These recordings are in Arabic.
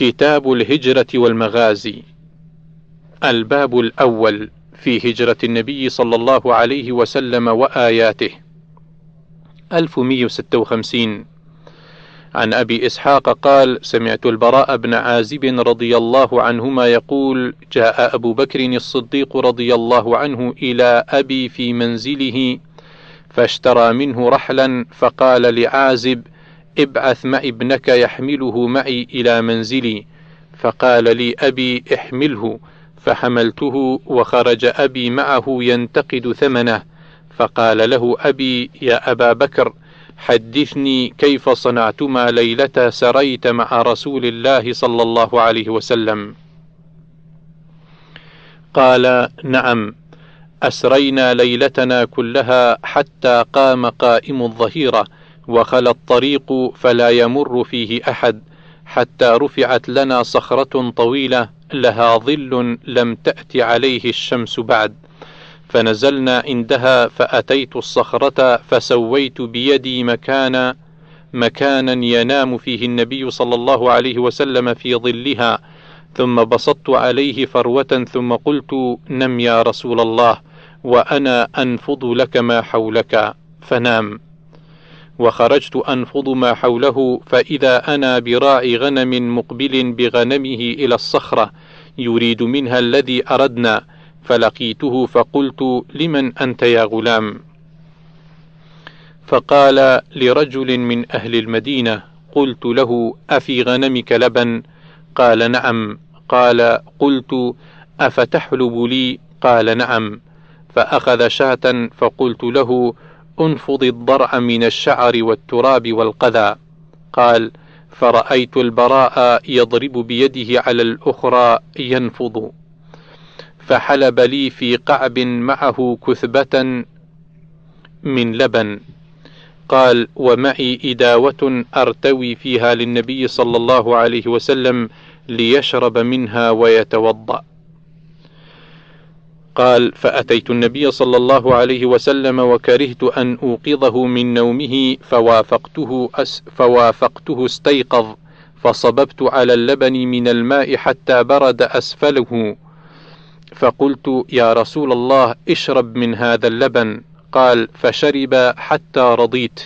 كتاب الهجرة والمغازي. الباب الأول في هجرة النبي صلى الله عليه وسلم وآياته. 1156 عن أبي إسحاق قال سمعت البراء بن عازب رضي الله عنهما يقول جاء أبو بكر الصديق رضي الله عنه إلى أبي في منزله فاشترى منه رحلا فقال لعازب ابعث معي ابنك يحمله معي إلى منزلي. فقال لي أبي احمله. فحملته وخرج أبي معه ينتقد ثمنه. فقال له أبي يا أبا بكر حدثني كيف صنعتما ليلة سريت مع رسول الله صلى الله عليه وسلم. قال نعم أسرينا ليلتنا كلها حتى قام قائم الظهيرة. وخلى الطريق فلا يمر فيه أحد حتى رفعت لنا صخرة طويلة لها ظل لم تأت عليه الشمس بعد. فنزلنا عندها فأتيت الصخرة فسويت بيدي مكان مكانا ينام فيه النبي صلى الله عليه وسلم في ظلها. ثم بسطت عليه فروة ثم قلت نم يا رسول الله وأنا أنفض لك ما حولك. فنام. وخرجت أنفض ما حوله فإذا أنا براعي غنم مقبل بغنمه إلى الصخرة يريد منها الذي أردنا فلقيته فقلت لمن أنت يا غلام؟ فقال لرجل من أهل المدينة قلت له أفي غنمك لبن؟ قال نعم. قال قلت أفتحلب لي؟ قال نعم. فأخذ شاة فقلت له أنفض الضرع من الشعر والتراب والقذى. قال فرأيت البراء يضرب بيده على الأخرى ينفض. فحلب لي في قعب معه كثبة من لبن. قال ومعي إداوة أرتوي فيها للنبي صلى الله عليه وسلم ليشرب منها ويتوضأ. قال فأتيت النبي صلى الله عليه وسلم وكرهت أن أوقظه من نومه فوافقته أس فوافقته استيقظ فصببت على اللبن من الماء حتى برد أسفله. فقلت يا رسول الله اشرب من هذا اللبن. قال فشرب حتى رضيت.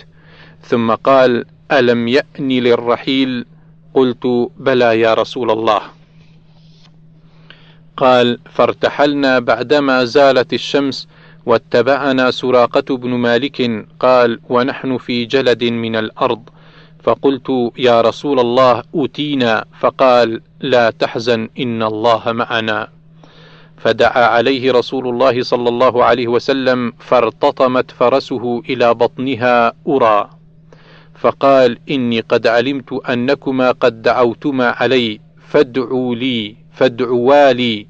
ثم قال ألم يأن للرحيل؟ قلت بلى يا رسول الله. قال فارتحلنا بعدما زالت الشمس واتبعنا سراقة بن مالك. قال ونحن في جلد من الأرض. فقلت يا رسول الله أتينا فقال لا تحزن إن الله معنا. فدعا عليه رسول الله صلى الله عليه وسلم فارتطمت فرسه إلى بطنها أرى. فقال إني قد علمت أنكما قد دعوتما علي فادعوا لي. فادعوا لي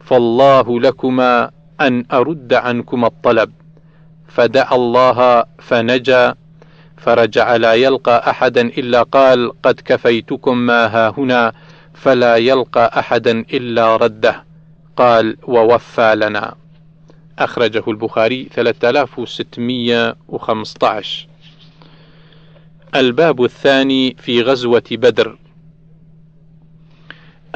فالله لكما أن أرد عنكما الطلب. فدعا الله فنجا فرجع لا يلقى أحدا إلا قال قد كفيتكم ما ها هنا فلا يلقى أحدا إلا رده. قال ووفى لنا. أخرجه البخاري 3615 الباب الثاني في غزوة بدر.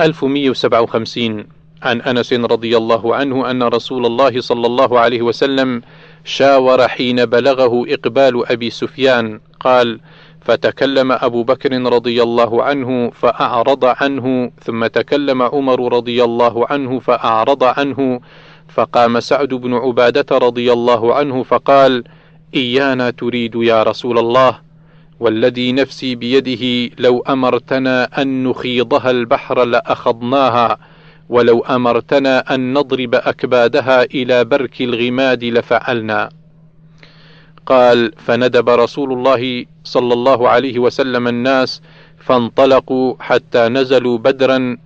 1157 عن أنس رضي الله عنه أن رسول الله صلى الله عليه وسلم شاور حين بلغه إقبال أبي سفيان. قال فتكلم أبو بكر رضي الله عنه فأعرض عنه ثم تكلم عمر رضي الله عنه فأعرض عنه فقام سعد بن عبادة رضي الله عنه فقال إيانا تريد يا رسول الله والذي نفسي بيده لو أمرتنا أن نخيضها البحر لأخضناها ولو أمرتنا أن نضرب أكبادها إلى برك الغماد لفعلنا. قال فندب رسول الله صلى الله عليه وسلم الناس فانطلقوا حتى نزلوا بدرا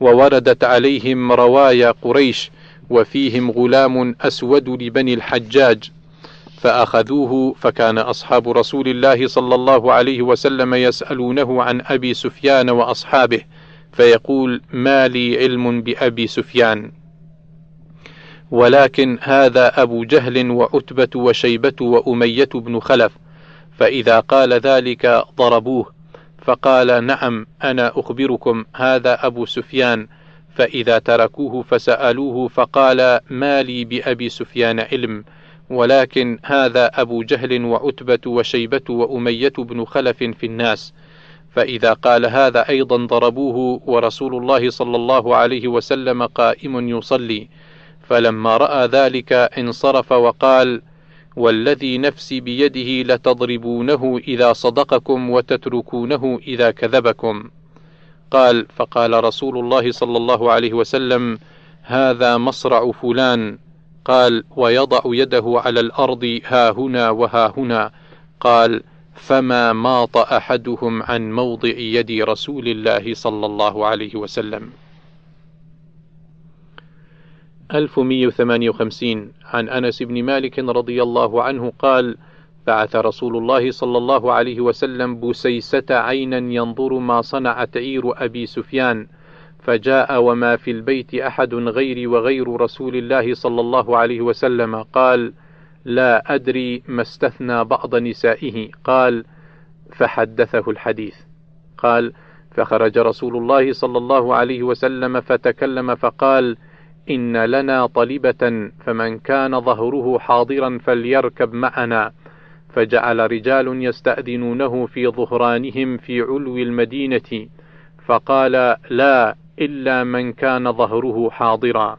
ووردت عليهم روايا قريش وفيهم غلام أسود لبني الحجاج. فأخذوه فكان أصحاب رسول الله صلى الله عليه وسلم يسألونه عن أبي سفيان وأصحابه فيقول ما لي علم بأبي سفيان. ولكن هذا أبو جهل وعتبة وشيبة وأمية بن خلف فإذا قال ذلك ضربوه فقال نعم أنا أخبركم هذا أبو سفيان. فإذا تركوه فسألوه فقال ما لي بأبي سفيان علم. ولكن هذا أبو جهل وعتبة وشيبة وأمية بن خلف في الناس. فإذا قال هذا أيضا ضربوه ورسول الله صلى الله عليه وسلم قائم يصلي. فلما رأى ذلك انصرف وقال والذي نفسي بيده لتضربونه إذا صدقكم وتتركونه إذا كذبكم. قال فقال رسول الله صلى الله عليه وسلم هذا مصرع فلان. قال ويضع يده على الأرض ها هنا وها هنا. قال فما ماط أحدهم عن موضع يد رسول الله صلى الله عليه وسلم. 1158 عن أنس بن مالك رضي الله عنه قال: بعث رسول الله صلى الله عليه وسلم بسيسة عينا ينظر ما صنعت عير أبي سفيان، فجاء وما في البيت أحد غيري وغير رسول الله صلى الله عليه وسلم، قال: لا أدري ما استثنى بعض نسائه، قال: فحدثه الحديث. قال: فخرج رسول الله صلى الله عليه وسلم فتكلم فقال: إن لنا طلبة فمن كان ظهره حاضرا فليركب معنا. فجعل رجال يستأذنونه في ظهرانهم في علو المدينة. فقال لا إلا من كان ظهره حاضرا.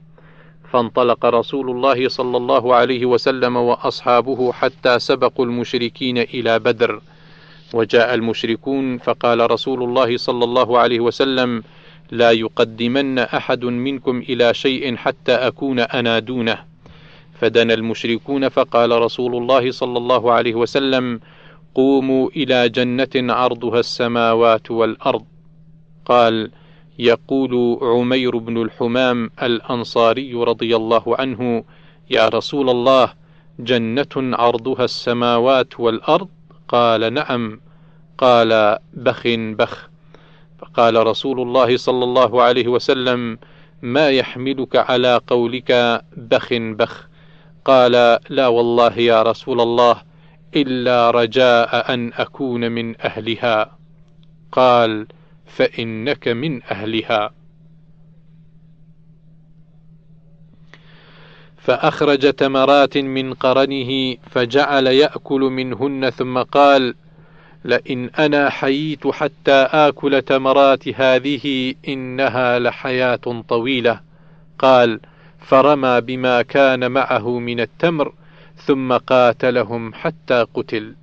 فانطلق رسول الله صلى الله عليه وسلم وأصحابه حتى سبقوا المشركين إلى بدر. وجاء المشركون فقال رسول الله صلى الله عليه وسلم لا يقدمن أحد منكم إلى شيء حتى أكون أنا دونه. فدنا المشركون فقال رسول الله صلى الله عليه وسلم قوموا إلى جنة عرضها السماوات والأرض. قال يقول عمير بن الحمام الأنصاري رضي الله عنه يا رسول الله جنة عرضها السماوات والأرض؟ قال نعم. قال بخ بخ. فقال رسول الله صلى الله عليه وسلم ما يحملك على قولك بخ بخ. قال لا والله يا رسول الله إلا رجاء أن أكون من أهلها. قال فإنك من أهلها. فأخرج تمرات من قرنه فجعل يأكل منهن ثم قال لئن أنا حييت حتى آكل تمرات هذه إنها لحياة طويلة. قال فرمى بما كان معه من التمر ثم قاتلهم حتى قتل.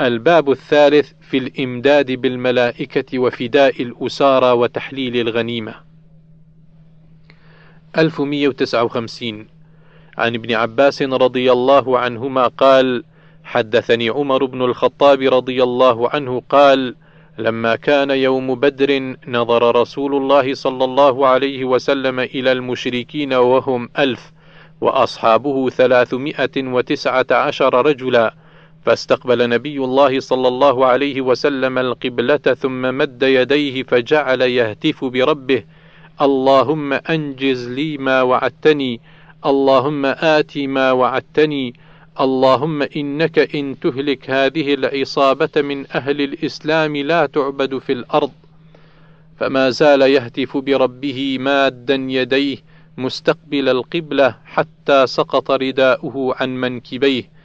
الباب الثالث في الإمداد بالملائكة وفداء الأسارى وتحليل الغنيمة. 1159 عن ابن عباس رضي الله عنهما قال: حدثني عمر بن الخطاب رضي الله عنه قال لما كان يوم بدر نظر رسول الله صلى الله عليه وسلم إلى المشركين وهم ألف وأصحابه ثلاثمائة وتسعة عشر رجلا فاستقبل نبي الله صلى الله عليه وسلم القبلة ثم مد يديه فجعل يهتف بربه اللهم أنجز لي ما وعدتني اللهم آتي ما وعدتني اللهم إنك إن تهلك هذه العصابة من أهل الإسلام لا تعبد في الأرض. فما زال يهتف بربه مادا يديه مستقبل القبلة حتى سقط رداؤه عن منكبيه.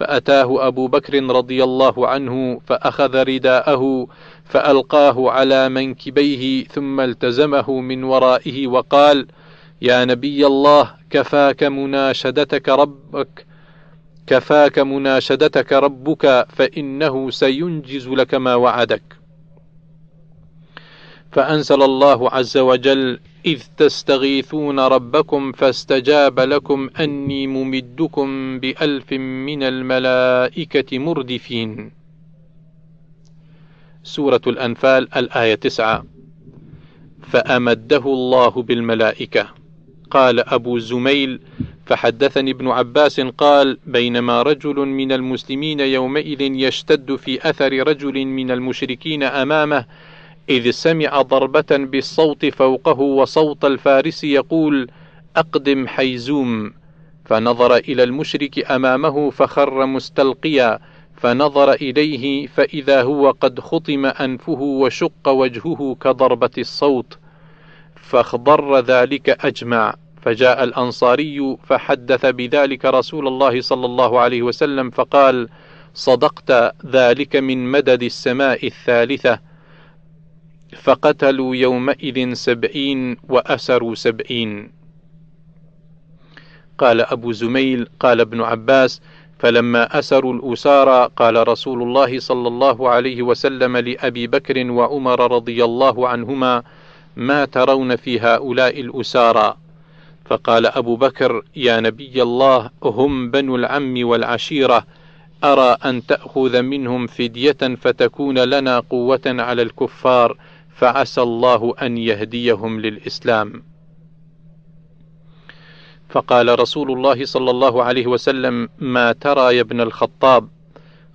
فأتاه أبو بكر رضي الله عنه فأخذ رداءه فألقاه على منكبيه ثم التزمه من ورائه وقال يا نبي الله كفاك مناشدتك ربك كفاك مناشدتك ربك فإنه سينجز لك ما وعدك. فأنزل الله عز وجل إذ تستغيثون ربكم فاستجاب لكم أني ممدكم بألف من الملائكة مردفين. سورة الأنفال الآية 9 فأمده الله بالملائكة. قال أبو زميل فحدثني ابن عباس قال بينما رجل من المسلمين يومئذ يشتد في أثر رجل من المشركين أمامه إذ سمع ضربة بالصوت فوقه وصوت الفارس يقول أقدم حيزوم. فنظر إلى المشرك أمامه فخر مستلقيا. فنظر إليه فإذا هو قد خطم أنفه وشق وجهه كضربة الصوت. فاخضر ذلك أجمع. فجاء الأنصاري فحدث بذلك رسول الله صلى الله عليه وسلم فقال صدقت ذلك من مدد السماء الثالثة. فقتلوا يومئذ سبعين وأسروا سبعين. قال أبو زميل قال ابن عباس فلما أسروا الأسارى قال رسول الله صلى الله عليه وسلم لأبي بكر وعمر رضي الله عنهما ما ترون في هؤلاء الأسارى فقال أبو بكر يا نبي الله هم بنو العم والعشيرة أرى أن تأخذ منهم فدية فتكون لنا قوة على الكفار فعسى الله أن يهديهم للإسلام. فقال رسول الله صلى الله عليه وسلم ما ترى يا ابن الخطاب؟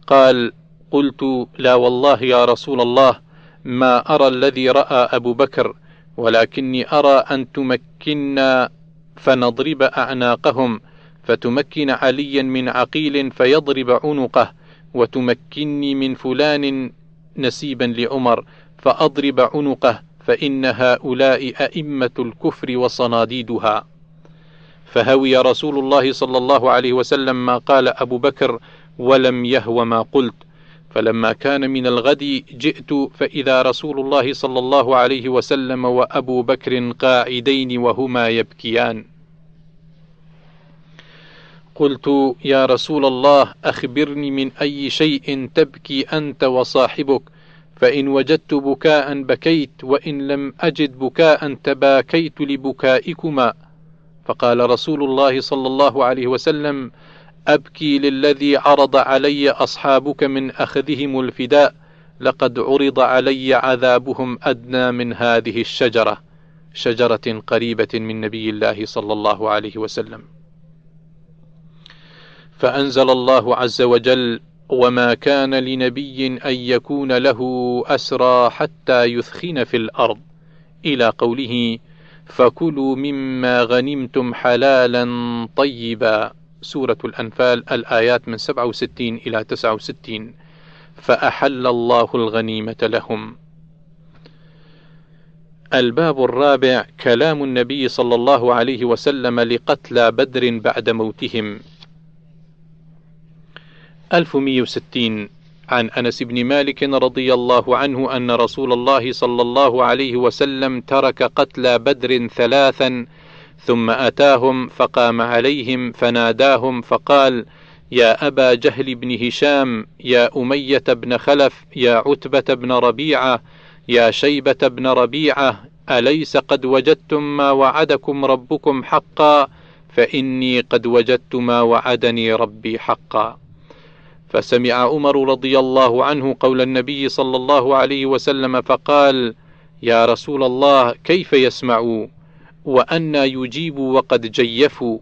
قال قلت لا والله يا رسول الله ما أرى الذي رأى أبو بكر ولكني أرى أن تمكنا فنضرب أعناقهم فتمكن عليا من عقيل فيضرب عنقه وتمكني من فلان نسيبا لعمر فأضرب عنقه فإن هؤلاء أئمة الكفر وصناديدها. فهوي رسول الله صلى الله عليه وسلم ما قال أبو بكر ولم يهو ما قلت. فلما كان من الغد جئت. فإذا رسول الله صلى الله عليه وسلم وأبو بكر قاعدين وهما يبكيان. قلت يا رسول الله أخبرني من أي شيء تبكي أنت وصاحبك فإن وجدت بكاء بكيت وإن لم أجد بكاء تباكيت لبكائكما. فقال رسول الله صلى الله عليه وسلم أبكي للذي عرض علي أصحابك من أخذهم الفداء لقد عرض علي عذابهم أدنى من هذه الشجرة. شجرة قريبة من نبي الله صلى الله عليه وسلم. فأنزل الله عز وجل وما كان لنبي أن يكون له أسرى حتى يثخن في الأرض. إلى قوله فكلوا مما غنمتم حلالا طيبا. سورة الأنفال الآيات من 67 إلى 69 فأحل الله الغنيمة لهم. الباب الرابع كلام النبي صلى الله عليه وسلم لقتلى بدر بعد موتهم. 1160 عن أنس بن مالك رضي الله عنه أن رسول الله صلى الله عليه وسلم ترك قتلى بدر ثلاثا ثم أتاهم فقام عليهم فناداهم فقال يا أبا جهل بن هشام يا أمية بن خلف يا عتبة بن ربيعة يا شيبة بن ربيعة أليس قد وجدتم ما وعدكم ربكم حقا؟ فإني قد وجدت ما وعدني ربي حقا. فسمع عمر رضي الله عنه قول النبي صلى الله عليه وسلم فقال يا رسول الله كيف يسمعوا؟ وأنى يجيبوا وقد جيفوا.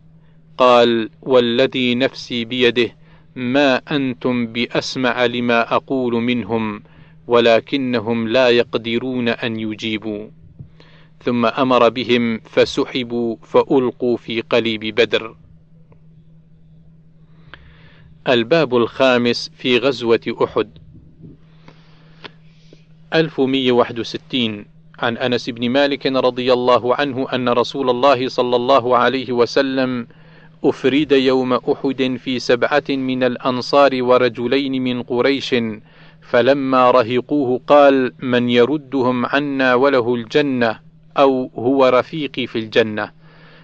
قال والذي نفسي بيده ما أنتم بأسمع لما أقول منهم ولكنهم لا يقدرون أن يجيبوا. ثم أمر بهم فسحبوا فألقوا في قليب بدر. الباب الخامس في غزوة أحد. 1161 عن أنس بن مالك رضي الله عنه أن رسول الله صلى الله عليه وسلم أفرد يوم أحد في سبعة من الأنصار ورجلين من قريش فلما رهقوه قال من يردهم عنا وله الجنة أو هو رفيقي في الجنة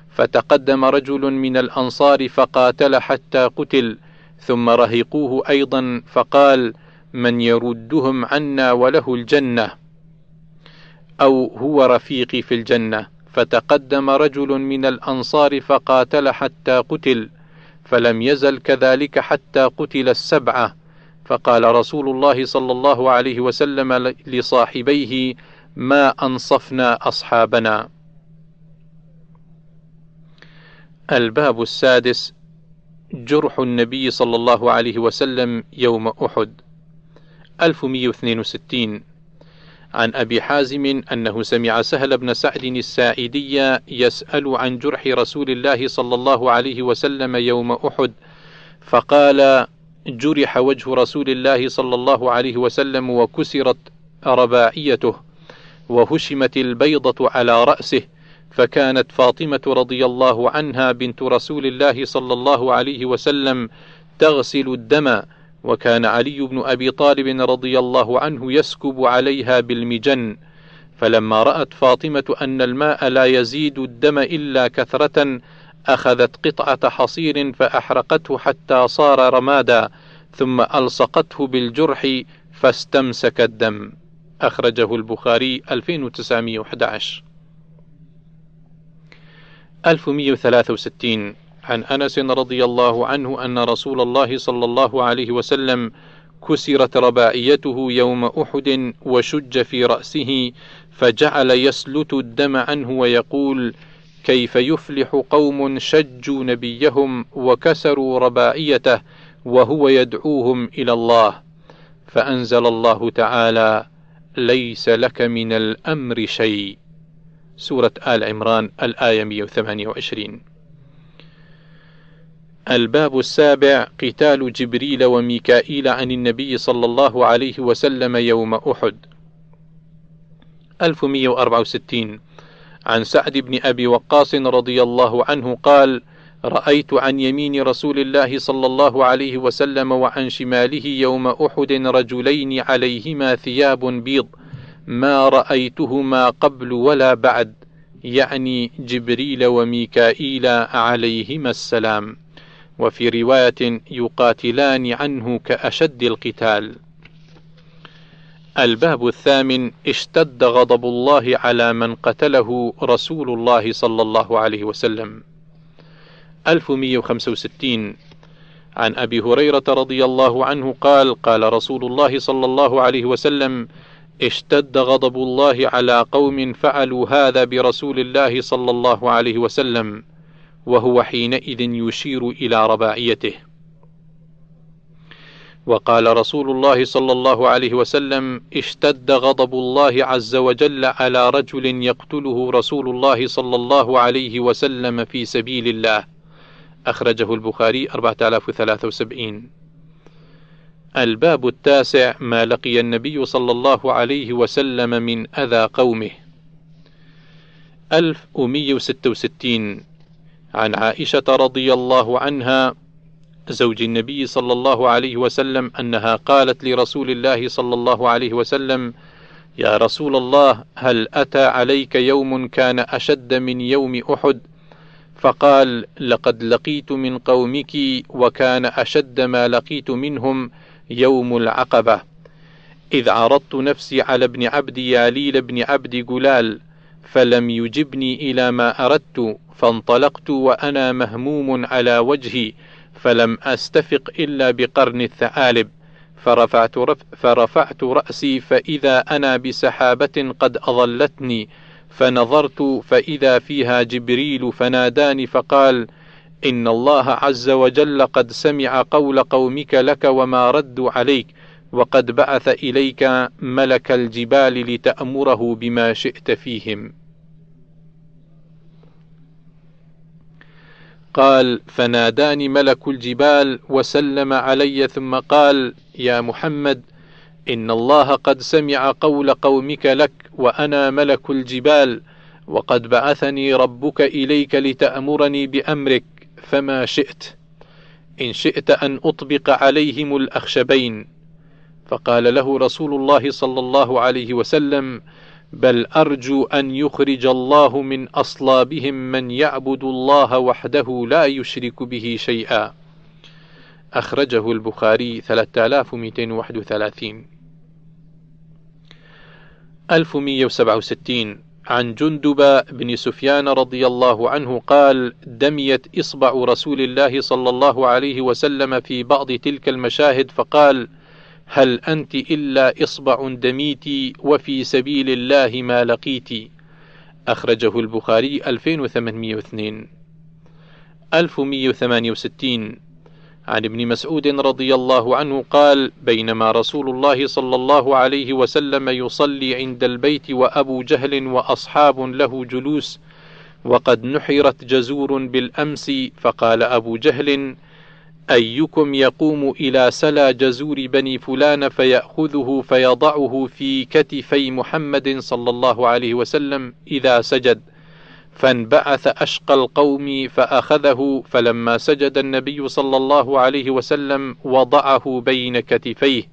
فتقدم رجل من الأنصار فقاتل حتى قتل ثم رهقوه أيضا فقال من يردهم عنا وله الجنة أو هو رفيقي في الجنة فتقدم رجل من الأنصار فقاتل حتى قتل فلم يزل كذلك حتى قتل السبعة فقال رسول الله صلى الله عليه وسلم لصاحبيه ما أنصفنا أصحابنا. الباب السادس جرح النبي صلى الله عليه وسلم يوم أحد. 1162 عن أبي حازم أنه سمع سهل بن سعد الساعدي يسأل عن جرح رسول الله صلى الله عليه وسلم يوم أحد فقال جرح وجه رسول الله صلى الله عليه وسلم وكسرت رباعيته وهشمت البيضة على رأسه فكانت فاطمة رضي الله عنها بنت رسول الله صلى الله عليه وسلم تغسل الدم وكان علي بن أبي طالب رضي الله عنه يسكب عليها بالمجن. فلما رأت فاطمة أن الماء لا يزيد الدم إلا كثرة أخذت قطعة حصير فأحرقته حتى صار رمادا ثم ألصقته بالجرح فاستمسك الدم. أخرجه البخاري 2911 1163 عن أنس رضي الله عنه أن رسول الله صلى الله عليه وسلم كسرت رباعيته يوم أحد وشج في رأسه فجعل يسلت الدم عنه ويقول كيف يفلح قوم شجوا نبيهم وكسروا رباعيته وهو يدعوهم إلى الله فأنزل الله تعالى ليس لك من الأمر شيء سورة آل عمران الآية 128 الباب السابع قتال جبريل وميكائيل عن النبي صلى الله عليه وسلم يوم أحد. 1164 عن سعد بن أبي وقاص رضي الله عنه قال رأيت عن يمين رسول الله صلى الله عليه وسلم وعن شماله يوم أحد رجلين عليهما ثياب بيض ما رأيتهما قبل ولا بعد يعني جبريل وميكائيل عليهما السلام. وفي رواية يقاتلان عنه كأشد القتال. الباب الثامن اشتد غضب الله على من قتله رسول الله صلى الله عليه وسلم. 1165 عن أبي هريرة رضي الله عنه قال قال رسول الله صلى الله عليه وسلم اشتد غضب الله على قوم فعلوا هذا برسول الله صلى الله عليه وسلم وهو حينئذ يشير إلى رباعيته. وقال رسول الله صلى الله عليه وسلم اشتد غضب الله عز وجل على رجل يقتله رسول الله صلى الله عليه وسلم في سبيل الله. أخرجه البخاري 4073 الباب التاسع ما لقي النبي صلى الله عليه وسلم من أذى قومه. 1166 عن عائشة رضي الله عنها زوج النبي صلى الله عليه وسلم أنها قالت لرسول الله صلى الله عليه وسلم يا رسول الله هل أتى عليك يوم كان أشد من يوم أحد؟ فقال لقد لقيت من قومك وكان أشد ما لقيت منهم يوم العقبة. إذ عرضت نفسي على ابن عبد ياليل بن عبد جلال فلم يجبني إلى ما أردت فانطلقت وأنا مهموم على وجهي فلم أستفق إلا بقرن الثعالب. فرفعت, رف فرفعت رأسي فإذا أنا بسحابة قد أظلتني فنظرت فإذا فيها جبريل فناداني فقال: إن الله عز وجل قد سمع قول قومك لك وما ردوا عليك وقد بعث إليك ملك الجبال لتأمره بما شئت فيهم. قال: فناداني ملك الجبال وسلم علي ثم قال: يا محمد إن الله قد سمع قول قومك لك وأنا ملك الجبال وقد بعثني ربك إليك لتأمرني بأمرك فما شئت. إن شئت أن أطبق عليهم الأخشبين. فقال له رسول الله صلى الله عليه وسلم بل أرجو أن يخرج الله من أصلابهم من يعبد الله وحده لا يشرك به شيئا. أخرجه البخاري 3231 1167 عن جندب بن سفيان رضي الله عنه قال دميت إصبع رسول الله صلى الله عليه وسلم في بعض تلك المشاهد فقال هل أنت إلا إصبع دميت وفي سبيل الله ما لقيت أخرجه البخاري 2802 1168 عن ابن مسعود رضي الله عنه قال بينما رسول الله صلى الله عليه وسلم يصلي عند البيت وأبو جهل وأصحاب له جلوس وقد نحرت جزور بالأمس فقال أبو جهل أيكم يقوم إلى سلا جزور بني فلان فيأخذه فيضعه في كتفي محمد صلى الله عليه وسلم إذا سجد؟ فانبعث أشقى القوم فأخذه فلما سجد النبي صلى الله عليه وسلم وضعه بين كتفيه.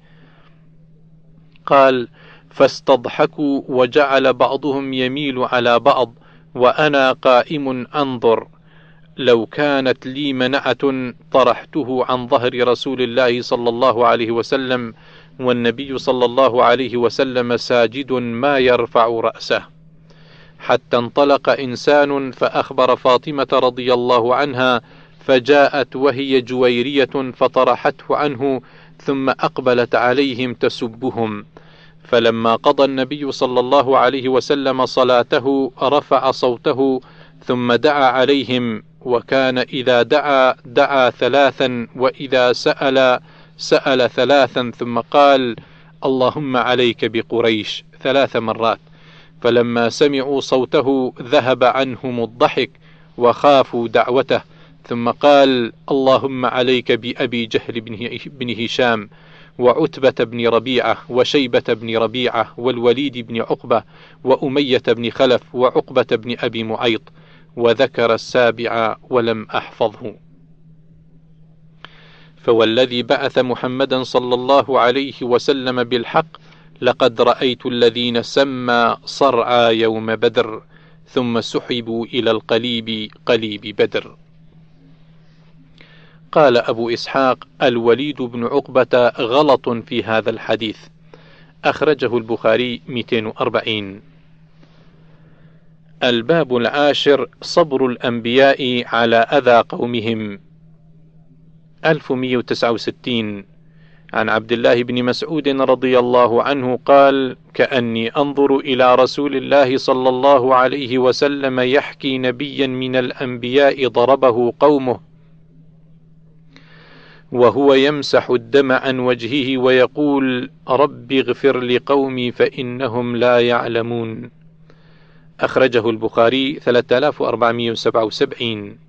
قال فاستضحكوا وجعل بعضهم يميل على بعض وأنا قائم أنظر. لو كانت لي منعة طرحته عن ظهر رسول الله صلى الله عليه وسلم والنبي صلى الله عليه وسلم ساجد ما يرفع رأسه. حتى انطلق إنسان فأخبر فاطمة رضي الله عنها فجاءت وهي جويرية فطرحته عنه ثم أقبلت عليهم تسبهم. فلما قضى النبي صلى الله عليه وسلم صلاته رفع صوته ثم دعا عليهم وكان إذا دعا دعا ثلاثا وإذا سأل سأل ثلاثا ثم قال اللهم عليك بقريش ثلاث مرات. فلما سمعوا صوته ذهب عنهم الضحك وخافوا دعوته ثم قال اللهم عليك بأبي جهل بن هشام وعتبة بن ربيعة وشيبة بن ربيعة والوليد بن عقبة وأمية بن خلف وعقبة بن أبي معيط وذكر السابع ولم أحفظه. فوالذي بعث محمدا صلى الله عليه وسلم بالحق لقد رأيت الذين سمى صرعى يوم بدر ثم سحبوا إلى القليب قليب بدر. قال أبو إسحاق الوليد بن عقبة غلط في هذا الحديث. أخرجه البخاري 240 الباب العاشر صبر الأنبياء على أذى قومهم. 1169 عن عبد الله بن مسعود رضي الله عنه قال كأني أنظر إلى رسول الله صلى الله عليه وسلم يحكي نبيا من الأنبياء ضربه قومه وهو يمسح الدم عن وجهه ويقول رب اغفر لقومي فإنهم لا يعلمون أخرجه البخاري 3477